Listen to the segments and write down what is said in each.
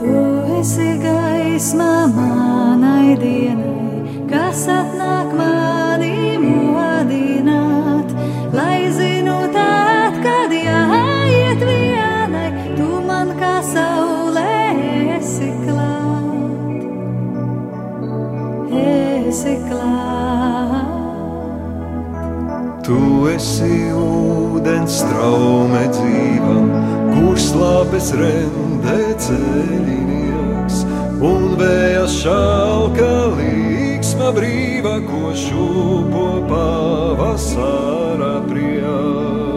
Tu esi gaisma manai dienai, kas atnāk mani modināt, lai zinu tad, kad jāiet vienai, tu man kā saulē esi klāt. Esi klāt. Tu esi straume dzīvam, kur slāpes rendē ceļinieks, un vējas šalka līksma brīva, ko šūpo pavasara prieks.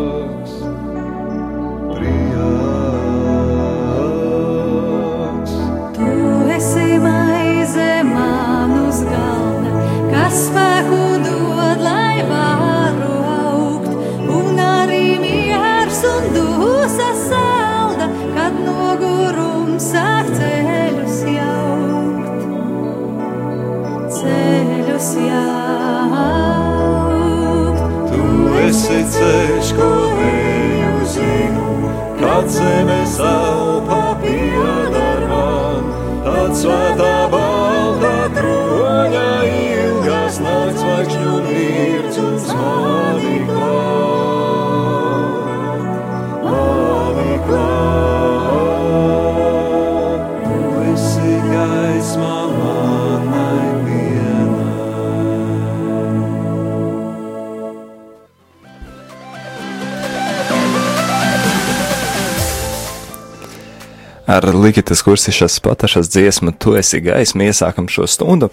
Ar Ligitas kursišas patašas dziesmu Tu esi gaisma iesākam šo stundu.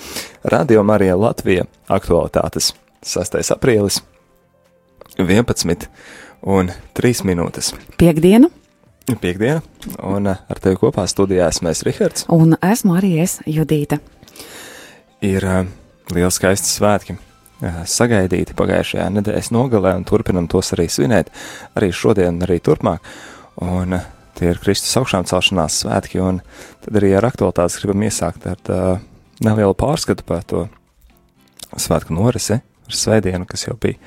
Radio Marija Latvija aktualitātes 6. aprīlis 11 un 3 minūtes. Piektdiena, Piektdiena, un ar tevi kopā studijā esmu es Rihards. un esmu arī es, Judīta. Ir uh, liels skaisti svētki. uh, Sagaidīti pagājušajā nedēļas nogalē, un turpinam tos arī svinēt, arī šodien, arī turpmāk. Un uh, tie ir Kristus augšām celšanās svētki, un tad arī ar aktualitātes gribam iesākt ar uh, nelielu pārskatu par to svētku norisi, ar svētdienu, kas jau bija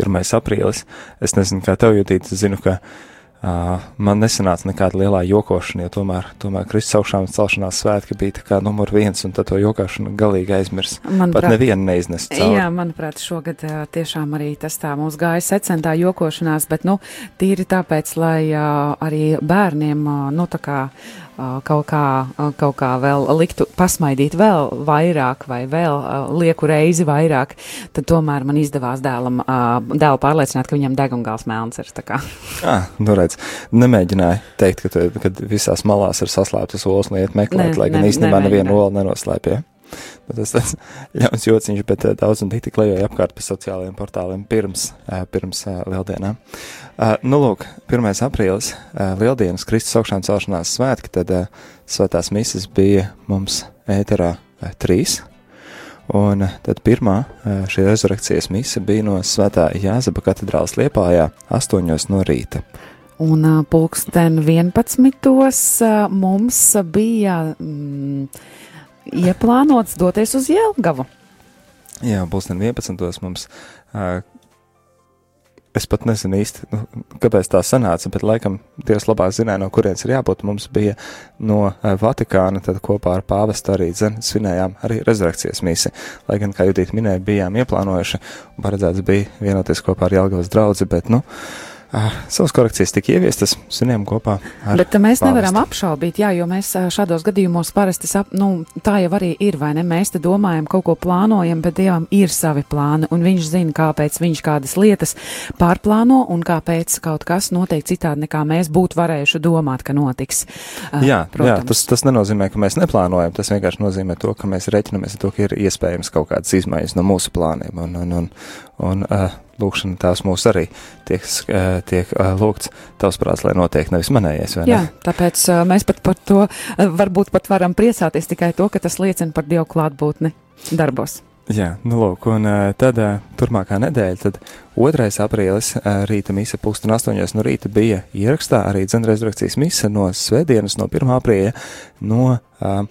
1. aprīlis. Es nezinu, kā tev jutīt, es zinu, ka uh, man nesanāca nekāda lielā jokošana, jo tomēr, tomēr Kristus augšām celšanās svētki bija tā kā numur viens, un tad to jokošanu galīgi aizmirs. Pat Manuprāt, nevienu neiznes cauri. Jā, manuprāt, šogad ā, tiešām arī tas tā mums gāja secentā jokošanās, bet, nu, tīri tāpēc, lai ā, arī bērniem, nu, tā kā kaut kā, kaut kā vēl liktu pasmaidīt vēl vairāk vai vēl lieku reizi vairāk, tad tomēr man izdevās dēlam, dēlu pārliecināt, ka viņam degungāls melns ir. Ah, nu redz, nemēģināju teikt, ka, tu, ka visās malās ir saslēptas olas un iet meklēt, Ne, lai gan ne- īstenībā nemēģināju. olu nenoslēpja. Tas tas ļauns jociņš, bet daudz un tik tik lejoja apkārt pa sociālajiem portāliem pirms, pirms lieldienām. Eh, Nu, lūk, 1. aprīlis, eh, lieldienas Kristus augšām celšanās svētki, tad eh, svētās mises bija mums ēterā eh, trīs. Un eh, tad pirmā eh, šī rezurekcijas mise bija no Svētā Jāzeba katedrālas liepājā, 8 no rīta. Un ā, pulksten 11. ā, mums bija mm, ieplānots doties uz Jelgavu. Jā, pulksten 11. mums. Uh, es pat nezinu īsti, nu, kāpēc tā sanāca, bet laikam Dievs labāk zināja, no kurienes ir jābūt. Mums bija no uh, Vatikāna, tad kopā ar pāvestu arī dzen, svinējām arī rezurekcijas misi. Lai gan, kā Judīt minēja, bijām ieplānojuši paredzēts bija vienoties kopā ar Jelgavas draudzi, bet, nu, uh, savas korekcijas tika ieviestas, svinējām kopā Bet mēs pāvestu. nevaram apšaubīt, jā, jo mēs šādos gadījumos parasti, sap, nu, tā jau arī ir, vai ne? Mēs te domājam, kaut ko plānojam, bet Dievam ir savi plāni, un viņš zina, kāpēc viņš kādas lietas pārplāno un kāpēc kaut kas notiek citādi, nekā mēs būtu varējuši domāt, ka notiks. Ā, Jā, jā protams. tas, tas nenozīmē, ka mēs neplānojam. Tas vienkārši nozīmē to, ka mēs reiķinamies ar to, ka ir iespējams kaut kādas izmaiņas no mūsu plāniem. Un, un, un, un uh, lūkšana tās mūs arī tiek, uh, tiek uh, lūgts tavs prāts, lai notiek nevis manējais. vai ne? Jā, tāpēc uh, mēs pat par to uh, varbūt pat varam priecāties tikai to, ka tas liecina par Dievu klātbūtni darbos. Jā, nu lūk, un uh, tad uh, turpmākā nedēļa, tad 2. aprīlis uh, rīta mise pulksten 8. no rīta bija ierakstā arī dzenreizrakcijas mise no svētdienas no 1. aprīļa no uh,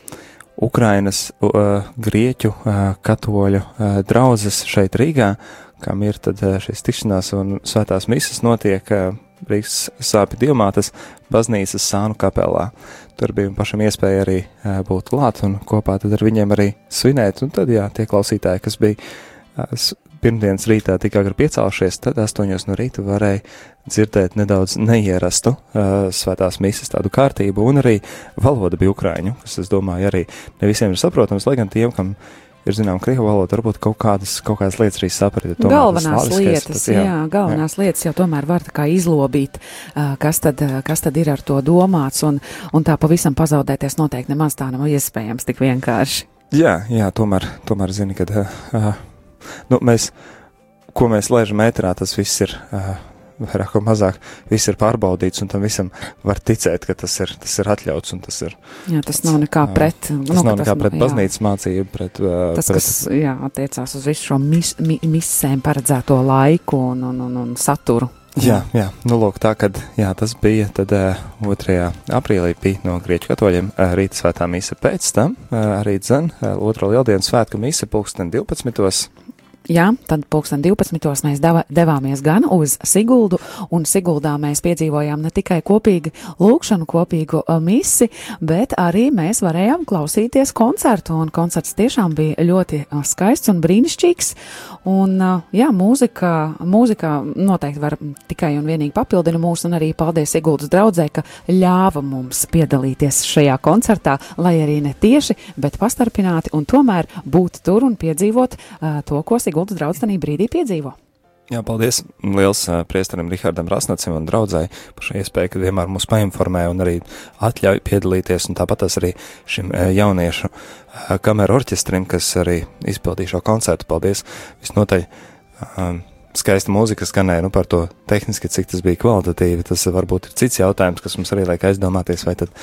Ukrainas uh, grieķu uh, katoļu uh, draudzes šeit Rīgā, kam ir uh, šīs tikšanās un svētās misas notiek uh, Rīgas sāpju diamātas baznīcas sānu kapelā. Tur bija pašam iespēja arī uh, būt klāt un kopā ar viņiem arī svinēt, un tad, jā, tie klausītāji, kas bija pirmdienas rītā tik agri piecēlušies, tad astoņos no rīta varēja dzirdēt nedaudz neierastu uh, svētās misas tādu kārtību, un arī valoda bija ukraiņu, kas, es domāju, arī ne visiem ir saprotams, lai gan tiem, kam ir zinām krievu valoda, varbūt kaut kādas, kaut kādas lietas arī saprast. Galvenās lietas, tas, jā, jā, galvenās jā. lietas jau tomēr var tā kā izlobīt, kas tad, kas tad ir ar to domāts, un, un tā pavisam pazaudēties noteikti nemaz tā nav iespējams tik vienkārši. Jā, jā, tomēr, tomēr zini, ka uh, nu, mēs, ko mēs lēžam ēterā, tas viss ir. Uh, vairāk vai mazāk viss ir pārbaudīts, un tam visam var ticēt, ka tas ir, tas ir atļauts. Tas, ir, jā, tas nav nekā pret. Tas nu, nav nekā tas, pret baznīcas mācību, pret. Uh, tas, pret, kas jā, attiecās uz visu šo mis, mi, misēm paredzēto laiku un, un, un, un saturu. Jā, jā, nu lūk, tā kad jā, tas bija, tad uh, 2. aprīlī bija no grieķu katoļiem uh, rīta svētā mīsa pēc tam, uh, arī dzen, uh, otro lieldienu svētku mīsa pulksten 12 jā, tad pulksten 12. mēs deva, devāmies gan uz Siguldu, un Siguldā mēs piedzīvojām ne tikai kopīgi lūkšanu, kopīgu uh, misi, bet arī mēs varējām klausīties koncertu, un koncerts tiešām bija ļoti uh, skaists un brīnišķīgs, un uh, jā, mūzika, mūzika noteikti var tikai un vienīgi papildina mūs, un arī paldies Siguldas draudzē, ka ļāva mums piedalīties šajā koncertā, lai arī ne tieši, bet pastarpināti, un tomēr būt tur un piedzīvot uh, to, ko Sigulda Gultas draudz tanī brīdī piedzīvo. Jā, paldies liels uh, priestaram Rihardam Rasnacim un draudzai par šo iespēju, ka vienmēr mūs painformē un arī atļauj piedalīties, un tāpat arī šim uh, jauniešu uh, kameru orķestrim, kas arī izpildīja šo koncertu. Paldies! Visnotaļ skaista mūzika skanēja, nu par to tehniski, cik tas bija kvalitatīvi, tas varbūt ir cits jautājums, kas mums arī liek aizdomāties, vai tad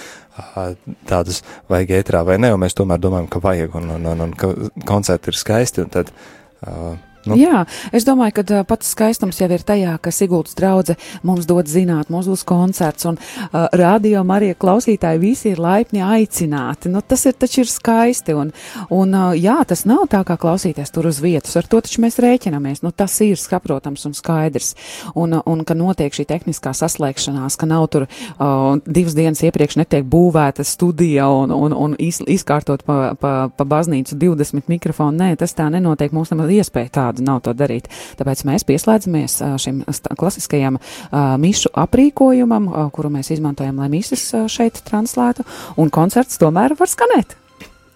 tādus vajag ētrā vai ne, un mēs tomēr domājam, ka vajag, un, un, un, un ka koncerti ir skaisti, un tad Uh, Nu. Jā, es domāju, ka pats skaistums jau ir tajā, ka Siguldas draudze mums dod zināt, mums būs koncerts un uh, radio Marija klausītāji visi ir laipni aicināti. Nu, tas ir taču ir skaisti un, un uh, jā, tas nav tā kā klausīties tur uz vietas, ar to taču mēs rēķinamies. Nu, tas ir saprotams un skaidrs. Un, un ka notiek šī tehniskā saslēgšanās, ka nav tur uh, divas dienas iepriekš netiek būvēta studija un, un, un iz, izkārtot pa, pa, pa baznīcu 20 mikrofonu. Nē, tas tā nenotiek. Mums nemaz iespēja tāda nekādu nav to darīt. Tāpēc mēs pieslēdzamies šim klasiskajam mišu aprīkojumam, kuru mēs izmantojam, lai mises šeit translētu, un koncerts tomēr var skanēt.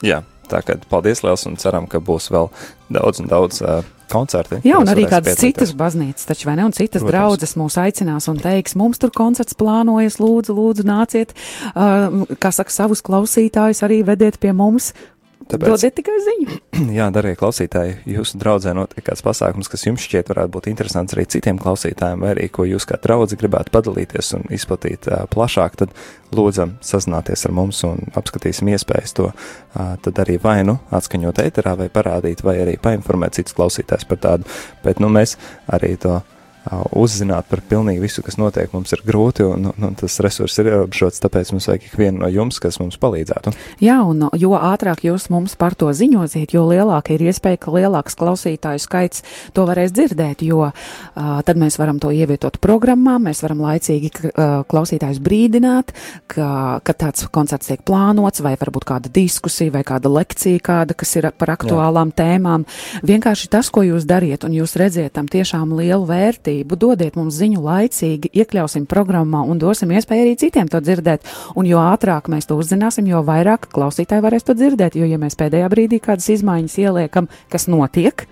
Jā, tā kā paldies liels un ceram, ka būs vēl daudz un daudz uh, koncerti. Jā, un arī kādas citas baznīcas, taču vai ne, un citas Protams. draudzes mūs aicinās un teiks, mums tur koncerts plānojas, lūdzu, lūdzu, nāciet, uh, kā saka, savus klausītājus arī vediet pie mums, Tāpēc, Dodiet tikai ziņu. Jā, darbie klausītāji, jūsu draudzē notiek kāds pasākums, kas jums šķiet varētu būt interesants arī citiem klausītājiem, vai arī ko jūs kā draudzi gribētu padalīties un izplatīt uh, plašāk, tad lūdzam sazināties ar mums un apskatīsim iespējas to uh, tad arī vai nu atskaņot ēterā vai parādīt, vai arī painformēt citus klausītājus par tādu, bet nu mēs arī to uzzināt par pilnīgi visu, kas notiek, mums ir grūti, un, un, tas resurs ir ierobežots, tāpēc mums vajag ikvienu no jums, kas mums palīdzētu. Jā, un jo ātrāk jūs mums par to ziņosiet, jo lielāka ir iespēja, ka lielāks klausītāju skaits to varēs dzirdēt, jo uh, tad mēs varam to ievietot programmā, mēs varam laicīgi uh, klausītājus brīdināt, ka, ka tāds koncerts tiek plānots, vai varbūt kāda diskusija, vai kāda lekcija, kāda, kas ir par aktuālām Jā. tēmām. Vienkārši tas, ko jūs dariet, un jūs redziet tam tiešām lielu vērtību kārtību, dodiet mums ziņu laicīgi, iekļausim programmā un dosim iespēju arī citiem to dzirdēt. Un jo ātrāk mēs to uzzināsim, jo vairāk klausītāji varēs to dzirdēt. Jo, ja mēs pēdējā brīdī kādas izmaiņas ieliekam, kas notiek,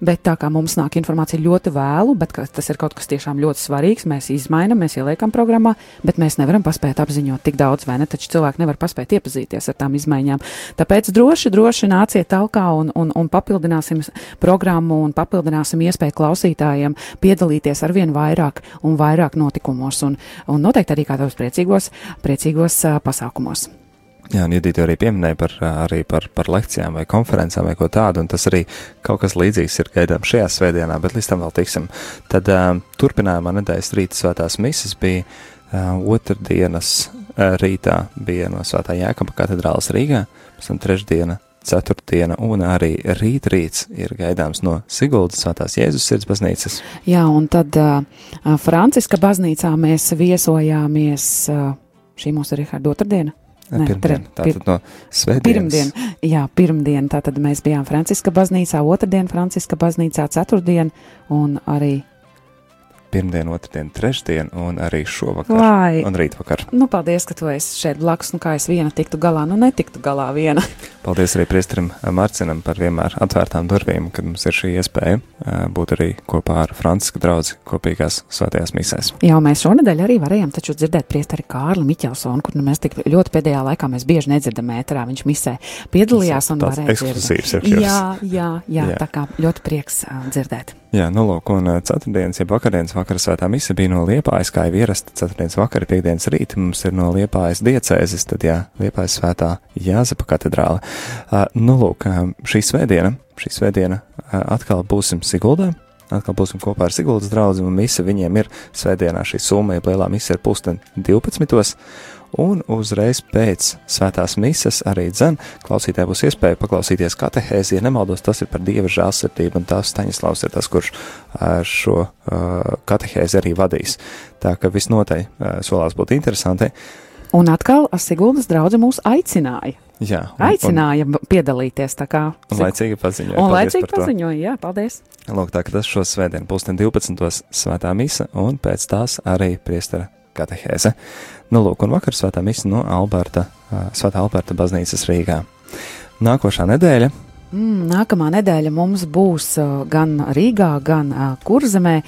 bet tā kā mums nāk informācija ļoti vēlu, bet tas ir kaut kas tiešām ļoti svarīgs, mēs izmainam, mēs ieliekam programmā, bet mēs nevaram paspēt apziņot tik daudz, vai ne? Taču cilvēki nevar paspēt iepazīties ar tām izmaiņām. Tāpēc droši, droši nāciet talkā un, un, un papildināsim programmu un papildināsim iespēju klausītājiem piedalīties piedalīties ar vien vairāk un vairāk notikumos un, un noteikti arī kādos priecīgos, priecīgos pasākumos. Jā, un Judita arī pieminēja par, arī par, par lekcijām vai konferencēm vai ko tādu, un tas arī kaut kas līdzīgs ir gaidām šajā svētdienā, bet līdz tam vēl tiksim. Tad uh, turpinājumā nedēļas rīta svētās misas bija uh, otrdienas uh, rītā bija no svētā Jēkaba katedrālas Rīgā, pēc tam trešdiena ceturtdiena un arī rītrīts ir gaidāms no Siguldas svētās Jēzus sirds baznīcas. Jā, un tad uh, Franciska baznīcā mēs viesojāmies, uh, šī mūsu ir Riharda otrdiena. Nē, pirmdien, pir, tātad no svētdienas. Pirmdien, jā, pirmdien, tātad mēs bijām Franciska baznīcā, otrdien Franciska baznīcā, ceturtdien un arī pirmdien, otrdien, trešdien un arī šovakar Lai. un rītvakar. Nu, paldies, ka tu esi šeit blakus. Nu, kā es viena tiktu galā, nu netiktu galā viena. Paldies arī priesterim Marcinam par vienmēr atvērtām durvīm, kad mums ir šī iespēja būt arī kopā ar Franciska draugu kopīgās svētajās misēs. Jā, mēs šonadēļ arī varējām taču dzirdēt priesteri Kārli Miķelsonu, kur nu mēs tik ļoti pēdējā laikā mēs bieži nedzirdam ēterā, viņš misē piedalījās un varēja ekskluzīvs ir jā, jā, jā, jā, tā kā ļoti prieks dzirdēt. Jā, nu lūk, un ceturtdienas, ja vakardienas vakara svētā mise bija no Liepājas, kā jau ierasta ceturtdienas vakara, piekdienas rīta mums ir no Liepājas diecēzes, tad jā, Liepājas svētā Jāzepa katedrāle. Uh, nu lūk, šī svētdiena, šī svētdiena uh, atkal būsim Siguldā, atkal būsim kopā ar Siguldas draugu, un mise viņiem ir svētdienā šī summa, ja lielā mise ir pulksten 12 un uzreiz pēc svētās mises arī dzen klausītāji būs iespēja paklausīties katehēzi, ja nemaldos, tas ir par dieva žālsirdību, un tās Staņislavs ir tas, kurš šo katehēzi arī vadīs. Tā ka visnotaļ solās būt interesanti. Un atkal Siguldas draudze mūs aicināja. Jā, un, aicināja un, piedalīties. Kā un laicīgi paziņoja. Un laicīgi paziņoja, jā, paldies. Lūk, tā ka tas šo svētdienu pulksten 12. svētā misa un pēc tās arī priestara katehēze. Nu, lūk, un vakar svētā misa no Alberta, svētā Alberta baznīcas Rīgā. Nākošā nedēļa. Mm, nākamā nedēļa mums būs gan Rīgā, gan Kurzemē,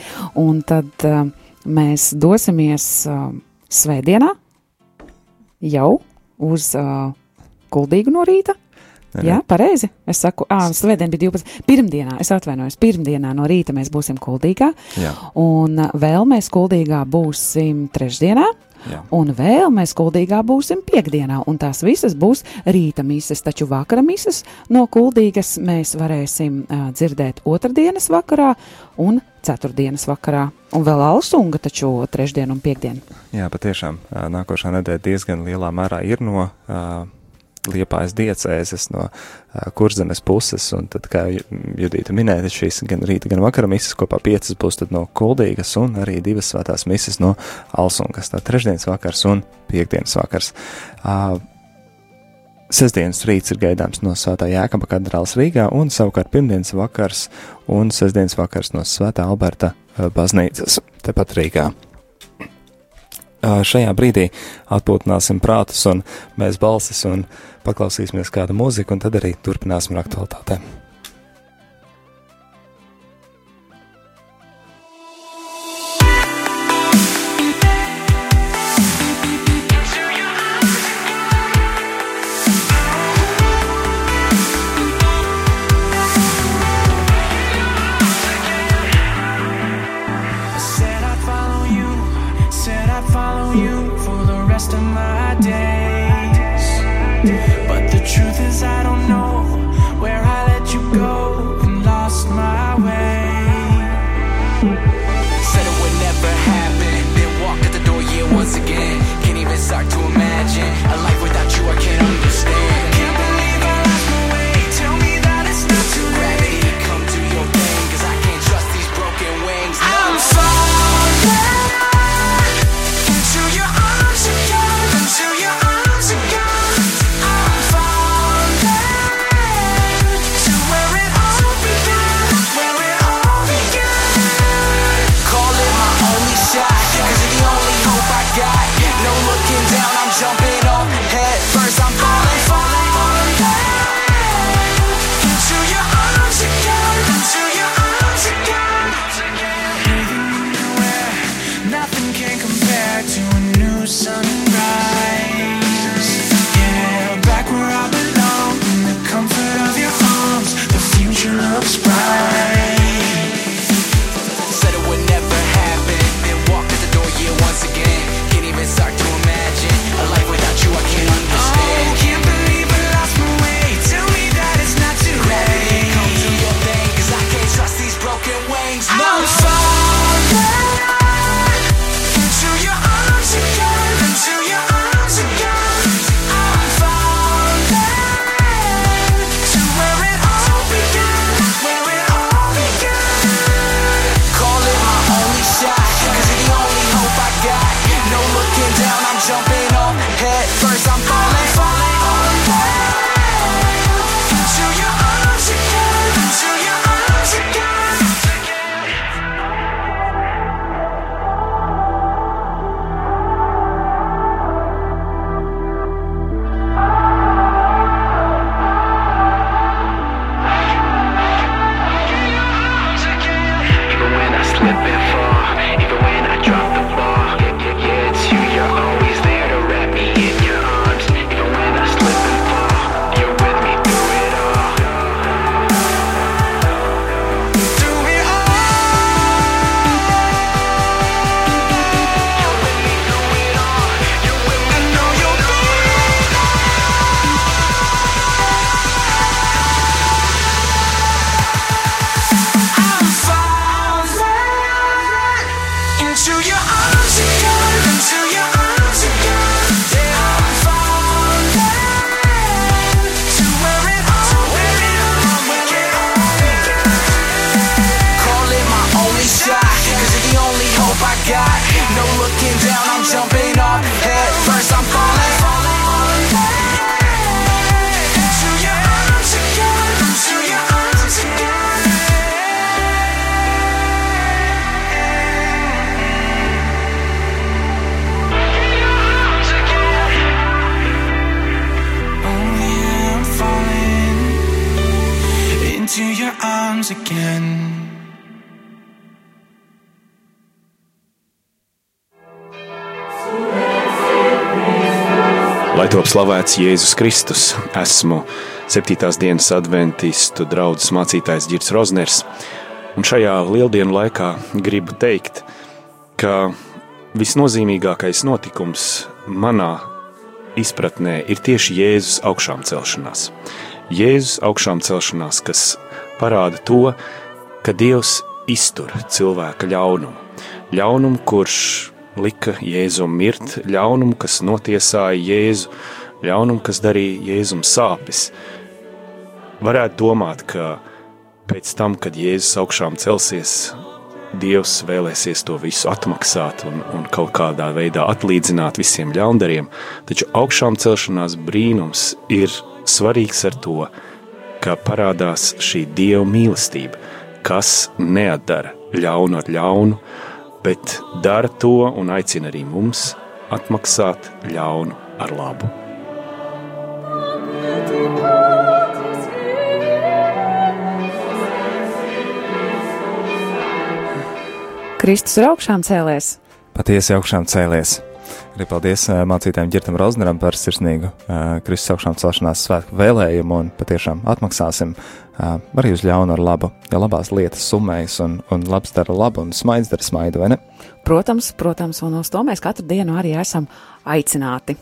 un tad mēs dosimies svētdienā jau uz Kuldīgu no rīta. Jā, pareizi. Es saku, ah, svētdien bija 12. Pirmdienā, es atvainojos, pirmdienā no rīta mēs būsim Kuldīgā. Jā. Un vēl mēs Kuldīgā būsim trešdienā. Jā. Un vēl mēs kuldīgā būsim piekdienā, un tās visas būs rīta mises, taču vakara mises no kuldīgas mēs varēsim uh, dzirdēt otrdienas vakarā un ceturtdienas vakarā. Un vēl alsunga taču trešdien un piekdien. Jā, patiešām nākošā nedēļa diezgan lielā mērā ir no. Uh, Liepājas diecēzes no uh, kurzemes puses, un tad, kā Judīta minēja, šīs gan rīta, gan vakara misas kopā piecas būs tad no Kuldīgas, un arī divas svētās misas no Alsungas, tā trešdienas vakars un piekdienas vakars. Uh, Sesdienas rīts ir gaidāms no Svētā Jēkaba katedrālas Rīgā, un savukārt pirmdienas vakars un sestdienas vakars no Svētā Alberta baznīcas tepat Rīgā šajā brīdī atpūtināsim prātus un mēs balsis un paklausīsimies kādu mūziku, un tad arī turpināsim aktualitātēm. Cause you're the only hope I got. No looking down, I'm jumping off head first. I'm falling, falling, falling into your arms again, top slavēts Jēzus Kristus, esmu 7. dienas adventistu draugs mācītājs Girs Rozners, un šajā lieldienu laikā gribu teikt, ka visnozīmīgākais notikums manā izpratnē ir tieši Jēzus augšām celšanās. Jēzus augšām celšanās, kas parāda to, ka Dievs iztur cilvēka ļaunumu. Ļaunumu, kurš lika Jēzum mirt, ļaunumu, kas notiesāja Jēzu, ļaunumu, kas darīja Jēzum sāpes. Varētu domāt, ka pēc tam, kad Jēzus augšām celsies, Dievs vēlēsies to visu atmaksāt un, un kaut kādā veidā atlīdzināt visiem ļaundariem, taču augšām celšanās brīnums ir svarīgs ar to, ka parādās šī Dieva mīlestība, kas neatdara ļaunu ar ļaunu, bet dara to un aicina arī mums atmaksāt ļaunu ar labu. Kristus ir augšām cēlēs. Patiesi augšām cēlies. Arī paldies mācītājiem Girtam Rozneram par sirsnīgu ā, Kristus augšām celšanās svētku vēlējumu un patiešām atmaksāsim ā, arī uz ļaunu ar labu, ja labās lietas summējas un, un labs dara labu un smaids dara smaidu, vai ne? Protams, protams, un uz to mēs katru dienu arī esam aicināti.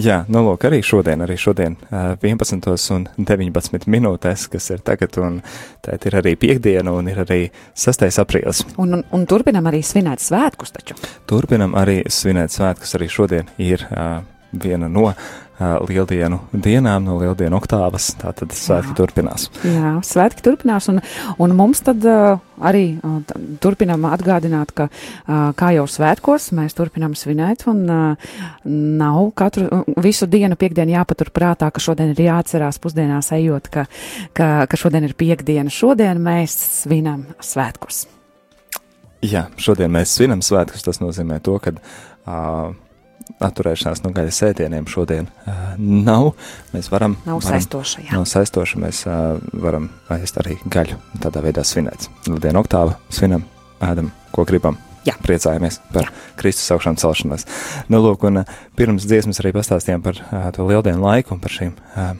Jā, nu lūk, arī šodien, arī šodien ā, 11 un 19 minūtēs, kas ir tagad, un tā ir arī piekdiena un ir arī 6. aprīlis. Un, un, un turpinam arī svinēt svētkus taču. Turpinam arī svinēt svētkus. Arī šodien ir uh, viena no uh, lieldienu dienām, no lieldienu oktāvas. Tātad svētki turpinās. Jā, svētki turpinās, un, un mums tad uh, arī uh, turpinām atgādināt, ka uh, kā jau svētkos mēs turpinām svinēt, un uh, nav katru visu dienu piekdienu jāpatur prātā, ka šodien ir jāatcerās pusdienās ejot, ka, ka, ka šodien ir piekdiena. Šodien mēs svinam svētkos. Jā, šodien mēs svinam svētkus. Tas nozīmē to, ka uh, atturēšanās no gaļas ēdieniem šodien uh, nav. Mēs varam. Nav varam, saistoša, jā. Nav saistoša. Mēs uh, varam ēst arī gaļu tādā veidā svinēt. Lieldienu oktāvu svinam, ēdam, ko gribam. Jā. Priecājamies par Kristus augšām celšanos. Nu, lūk, un uh, pirms dziesmas arī pastāstījām par uh, to lieldienu laiku un par šīm uh,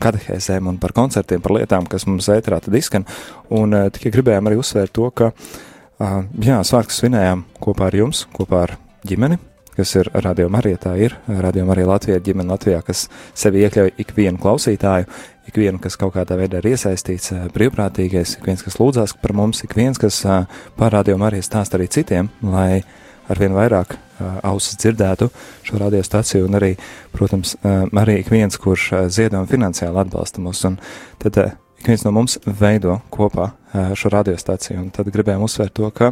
katehēzēm un par koncertiem, par lietām, kas mums ētrā tad izskan. Un uh, tikai gribējām arī uzsvērt to, ka, uh, jā, svētkus svinējām kopā ar jums, kopā ar ģimeni, kas ir Radio Marija, tā ir Radio Marija Latvijā, ģimene Latvijā, kas sevi iekļauj ikvienu klausītāju, ikvienu, kas kaut kādā veidā ir iesaistīts, uh, brīvprātīgais, ik viens, kas lūdzās par mums, ik viens, kas uh, par Radio Mariju stāst arī citiem, lai arvien vairāk uh, ausis dzirdētu šo radiostaciju, un arī, protams, arī ik viens, kurš ziedo un finansiāli atbalsta mūs. Un tad ik viens no mums veido kopā šo radiostaciju, un tad gribējām uzsvērt to, ka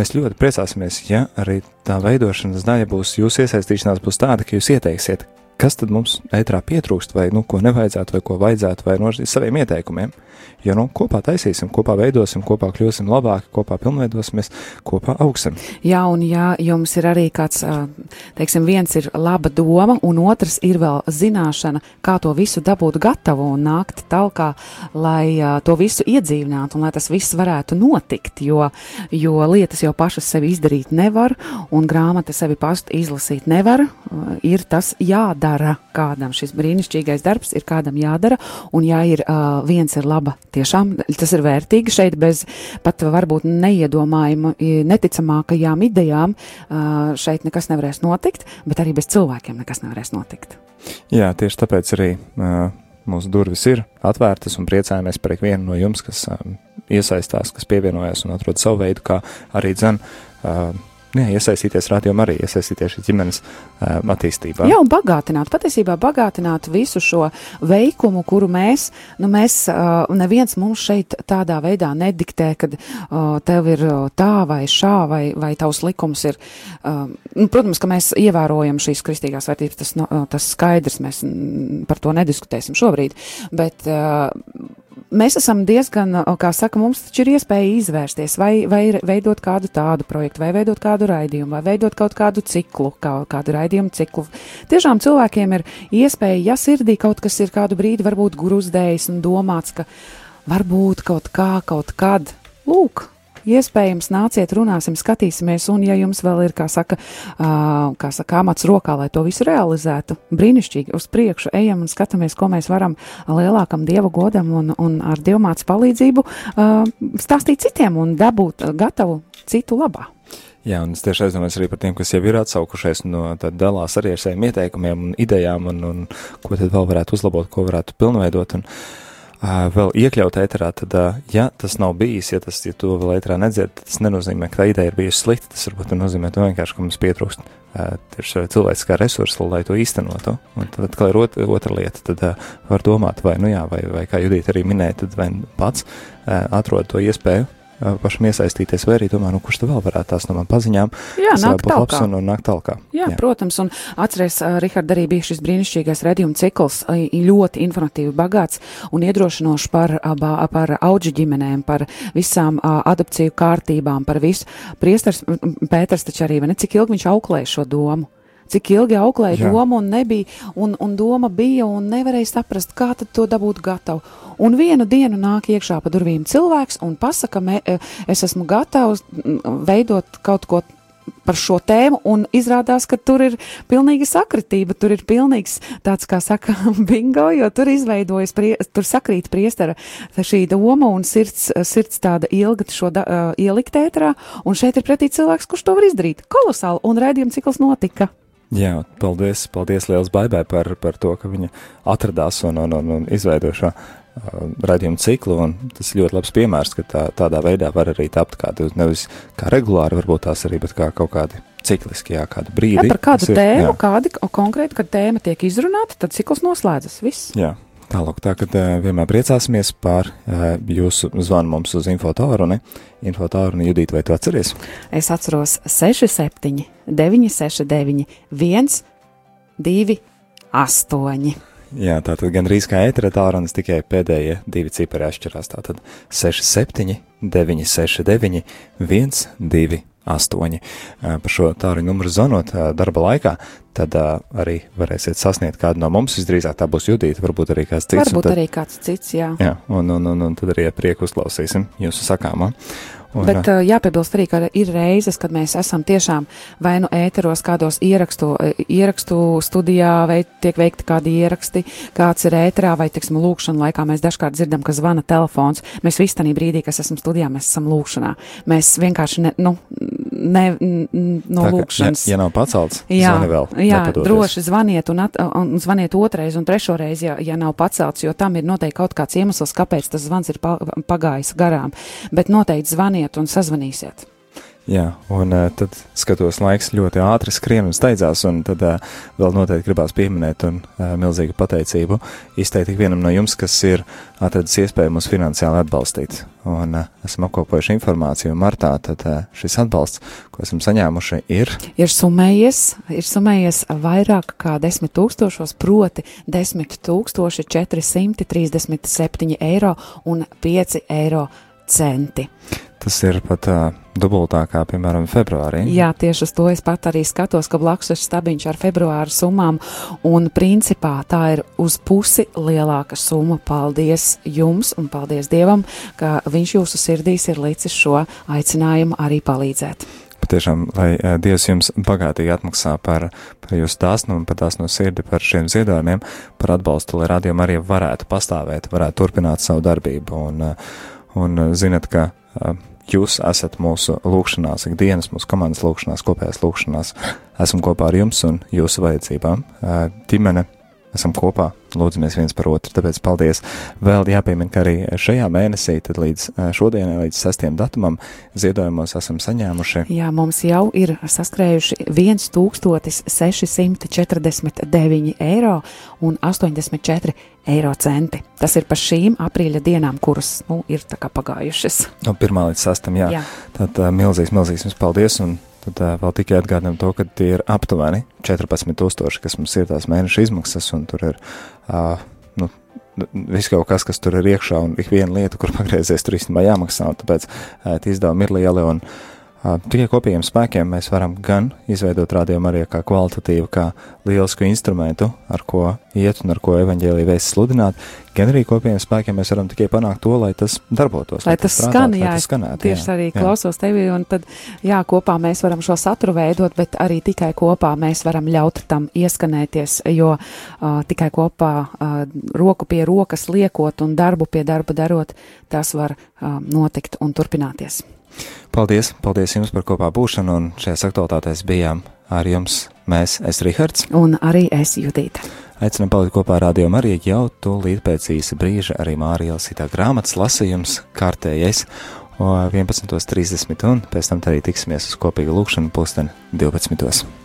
mēs ļoti priecāsimies, ja arī tā veidošanas daļa būs, jūsu iesaistīšanās būs tāda, ka jūs ieteiksiet, kas tad mums ētrā pietrūkst, vai nu, ko nevajadzētu, vai ko vajadzētu, vai no saviem ieteikumiem. Jo nu, kopā taisīsim, kopā veidosim, kopā kļūsim labāki, kopā pilnveidosimies, kopā augsim. Jā, un ja jums ir arī kāds, teiksim, viens ir laba doma, un otrs ir vēl zināšana, kā to visu dabūt gatavu un nākt talkā, lai to visu iedzīvinātu un lai tas viss varētu notikt, jo, jo lietas jau pašas sevi izdarīt nevar, un grāmata sevi pastu izlasīt nevar, ir tas jādara kādam, šis brīnišķīgais darbs ir kādam jādara, un ja ir ā, viens ir laba, tiešām tas ir vērtīgi šeit bez pat varbūt neiedomājuma, neticamākajām idejām, šeit nekas nevarēs notikt, bet arī bez cilvēkiem nekas nevarēs notikt. Jā, tieši tāpēc arī mūsu durvis ir atvērtas un priecājamies par ikvienu no jums, kas iesaistās, kas pievienojas un atrod savu veidu, kā arī dzen. Jā, iesaistīties rādījumā, arī iesaistīties šī ģimenes uh, attīstībā. Jā, un bagātināt, patiesībā bagātināt visu šo veikumu, kuru mēs, nu mēs, uh, neviens mums šeit tādā veidā nediktē, kad uh, tev ir tā vai šā vai, vai tavs likums ir. Uh, nu, protams, ka mēs ievērojam šīs kristīgās vērtības, tas, no, uh, tas skaidrs, mēs par to nediskutēsim šobrīd, bet uh, mēs esam diezgan, kā saka, mums taču ir iespēja izvērsties, vai, vai veidot kādu tādu projektu, vai veidot kādu raidījumu, vai veidot kaut kādu ciklu, kā, kādu raidījumu ciklu. Tiešām cilvēkiem ir iespēja, ja sirdī kaut kas ir kādu brīdi varbūt gruzdējis un domāts, ka varbūt kaut kā, kaut kad, lūk. Iespējams, nāciet, runāsim, skatīsimies, un, ja jums vēl ir, kā saka, uh, kā saka, amats rokā, lai to visu realizētu, brīnišķīgi uz priekšu ejam un skatāmies, ko mēs varam lielākam dieva godam un, un ar dievmātes palīdzību uh, stāstīt citiem un dabūt gatavu citu labā. Jā, un es tieši aizdomājos arī par tiem, kas jau ir atsaukušies no tad dalās arī ar saviem ieteikumiem un idejām, un, un ko tad vēl varētu uzlabot, ko varētu pilnveidot. Un, uh, vēl iekļaut ēterā, tad, ja tas nav bijis, ja, tas, ja to vēl ēterā nedzird, tas nenozīmē, ka tā ideja ir bijusi slikta. Tas varbūt nozīmē to vienkārši, ka mums pietrūkst tieši cilvēciskā resursa, lai to īstenotu. Un tad, kad ir ot, otra lieta, tad var domāt, vai, nu jā, vai, vai kā Judita arī minēja, tad vai pats uh, atrod to iespēju pašam iesaistīties, vai arī domā, nu, kurš te vēl varētu tās no man paziņām, Jā, kas nāk tālāk. un, un nāk tālāk. Jā, Jā, protams, un atceries, uh, Rihard, arī bija šis brīnišķīgais redzījuma cikls, ļoti informatīvi bagāts un iedrošinošs par, par auģu ģimenēm, par visām adopciju kārtībām, par visu. Priestars Pēters taču arī, vai ne, cik ilgi viņš auklēja šo domu? Cik ilgi auklēja Jā. domu un nebija, un, un doma bija, un nevarēja saprast, kā tad to dabūt gatavu. Un vienu dienu nāk iekšā pa durvīm cilvēks un pasaka, me, eh, es esmu gatavs veidot kaut ko par šo tēmu, un izrādās, ka tur ir pilnīga sakritība, tur ir pilnīgs tāds, kā saka, bingo, jo tur izveidojas, prie, tur sakrīt priestara šī doma un sirds, sirds tāda ilga šo da, uh, ielikt ētrā, un šeit ir pretī cilvēks, kurš to var izdarīt. Kolosāli, un rēdījuma cikls notika. Jā, paldies, paldies liels baibai par, par to, ka viņa atradās un, un, un, un izveidoja šo uh, raidījumu ciklu, un tas ir ļoti labs piemērs, ka tā, tādā veidā var arī tapt kādu, nevis kā regulāri, varbūt tās arī, bet kā kaut kādi cikliski, jā, kādu brīdi. Ja, par kādu ir- tēmu, jā. kādi konkrēti, kad tēma tiek izrunāta, tad cikls noslēdzas. Viss. Jā, tālāk tā, kad uh, vienmēr priecāsimies par uh, jūsu zvanu mums uz infotāruni. Infotāruni, Judīt, vai tu atceries? Es atceros 67, 969, 1, 2, 8. Jā, tātad gandrīz kā ētera tārunas, tikai pēdējie divi cipari atšķirās. Tātad 67, 969, 1, 2, 8. Par šo tāruņu numuru zvanot darba laikā, tad arī varēsiet sasniegt kādu no mums. Visdrīzāk tā būs Judīta, varbūt arī kāds cits. Varbūt tad, arī kāds cits, jā. Jā, un, un, un, un tad arī ar prieku uzklausīsim jūsu sakāmā. Un, Bet uh, jāpiebilst arī, ka ir reizes, kad mēs esam tiešām vai nu ēteros kādos ierakstu, eh, ierakstu studijā, vai tiek veikti kādi ieraksti, kāds ir ēterā, vai, teiksim, lūkšana laikā mēs dažkārt dzirdam, ka zvana telefons. Mēs visi tanī brīdī, kas esam studijā, mēs esam lūkšanā. Mēs vienkārši, ne, nu, ne, no tā, lūkšanas. Ja, ja nav pacelts, Jā, vēl. jā droši zvaniet un, at, un zvaniet otrais un trešoreiz, ja, ja nav pacelts, jo tam ir noteikti kaut kāds iemesls, kāpēc tas zvans ir pa, pagājis garām. Bet noteikti zvaniet un sazvanīsiet. Jā, un uh, tad skatos, laiks ļoti ātri skrien un steidzās, un tad uh, vēl noteikti gribās pieminēt un uh, milzīgu pateicību izteikt ikvienam no jums, kas ir atradis iespēju mūs finansiāli atbalstīt. Un uh, esam apkopojuši informāciju, martā tad uh, šis atbalsts, ko esam saņēmuši, ir Ir summējies, ir summējies vairāk kā 10 tūkstošos, proti 10 tūkstoši 437 eiro un 5 eiro centi. Tas ir pat uh, dubultākā, piemēram, februārī. Jā, tieši uz to es pat arī skatos, ka blakus ir stabiņš ar februāra summām, un principā tā ir uz pusi lielāka summa. Paldies jums un paldies Dievam, ka Viņš jūsu sirdīs ir licis šo aicinājumu arī palīdzēt. Patiešām, lai uh, Dievs jums bagātīgi atmaksā par, par jūsu dāsnumu, par dāsnu sirdi, par šiem ziedojumiem, par atbalstu, lai rādījumi arī varētu pastāvēt, varētu turpināt savu darbību. Un, uh, un zinat, ka jūs esat mūsu lūkšanās, ikdienas mūsu komandas lūkšanās, kopējās lūkšanās. Esam kopā ar jums un jūsu vajadzībām. Ģimene, esam kopā, lūdzamies viens par otru, tāpēc paldies. Vēl jāpiemina, ka arī šajā mēnesī, tad līdz šodienai, līdz 6. datumam, ziedojumos esam saņēmuši Jā, mums jau ir saskrējuši 1649 eiro un 84 eiro centi. Tas ir par šīm aprīļa dienām, kuras nu, ir pagājušas. no 1. līdz 6. Jā, Jā. tad uh, milzīgs, milzīgs jums paldies. Un tad uh, vēl tikai atgādinām to, ka tie ir aptuveni 14,000, kas mums ir tās mēneša izmaksas, un tur ir. Uh, nu, Viss kaut kas, kas tur ir iekšā, un ik viena lieta, kur pagriezies, tur īstenībā jāmaksā. Tāpēc uh, tie izdevumi ir lieli. Un, uh, tikai kopīgiem spēkiem mēs varam gan izveidot rādījumu arī kā kvalitatīvu, kā lielisku instrumentu, ar ko iet un ar ko evaņģēlīja vēsts sludināt, gan arī kopīgiem spēkiem mēs varam tikai panākt to, lai tas darbotos. Lai tas strādātu, skan, lai jā, tas skanētu, tieši jā, arī jā. klausos tevi, un tad, jā, kopā mēs varam šo saturu veidot, bet arī tikai kopā mēs varam ļaut tam ieskanēties, jo uh, tikai kopā uh, roku pie rokas liekot un darbu pie darba darot, tas var uh, notikt un turpināties. Paldies, paldies jums par kopā būšanu, un šajās aktualitātēs bijām ar jums mēs, es Rihards. Un arī es Judīta. Aicinām palikt kopā ar Radio Mariju jau tūlīt pēc īsa brīža arī Mārija Elsītā grāmatas lasījums kārtējais o 11.30 un pēc tam arī tiksimies uz kopīgu lūkšanu pulksteni 12.